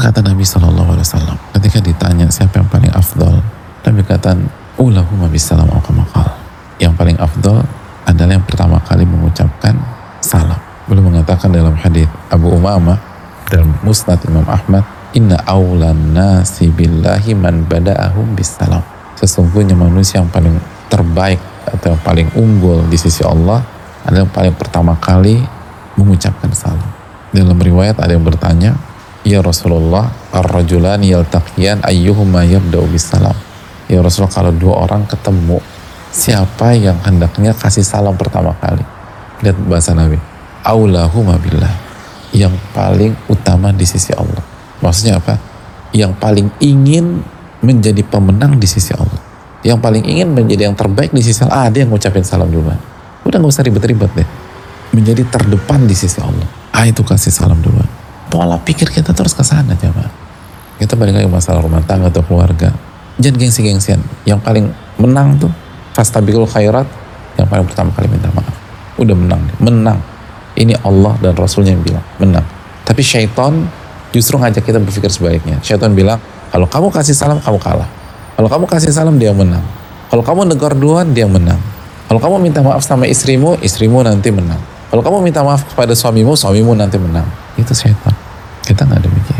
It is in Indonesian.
Kata Nabi SAW ketika ditanya siapa yang paling afdol, Nabi kata ulahuma Yang paling afdol adalah yang pertama kali mengucapkan salam. Belum mengatakan dalam hadis Abu Umamah dalam Musnad Imam Ahmad, Inna awlan nasi billahi man bada'ahum bisalam. Sesungguhnya manusia yang paling terbaik atau yang paling unggul di sisi Allah adalah yang paling pertama kali mengucapkan salam. Dalam riwayat ada yang bertanya, Ya Rasulullah, ar-rajulani yaltaqiyan ayyuhuma yabda'u bisalam. Ya Rasulullah, kalau dua orang ketemu, siapa yang hendaknya kasih salam pertama kali? Lihat bahasa Nabi. Aulahuma billah. Yang paling utama di sisi Allah. Maksudnya apa? Yang paling ingin menjadi pemenang di sisi Allah. Yang paling ingin menjadi yang terbaik di sisi Allah. Ah, dia yang ngucapin salam duluan. Udah gak usah ribet-ribet deh. Menjadi terdepan di sisi Allah. Ah itu kasih salam duluan pola pikir kita terus ke sana coba. Kita balik lagi masalah rumah tangga atau keluarga. Jangan gengsi-gengsian. Yang paling menang tuh fastabikul khairat yang paling pertama kali minta maaf. Udah menang, menang. Ini Allah dan Rasulnya yang bilang menang. Tapi syaitan justru ngajak kita berpikir sebaliknya. Syaitan bilang kalau kamu kasih salam kamu kalah. Kalau kamu kasih salam dia menang. Kalau kamu negor duluan dia menang. Kalau kamu minta maaf sama istrimu, istrimu nanti menang. Kalau kamu minta maaf kepada suamimu, suamimu nanti menang. Itu setan. Kita nggak demikian.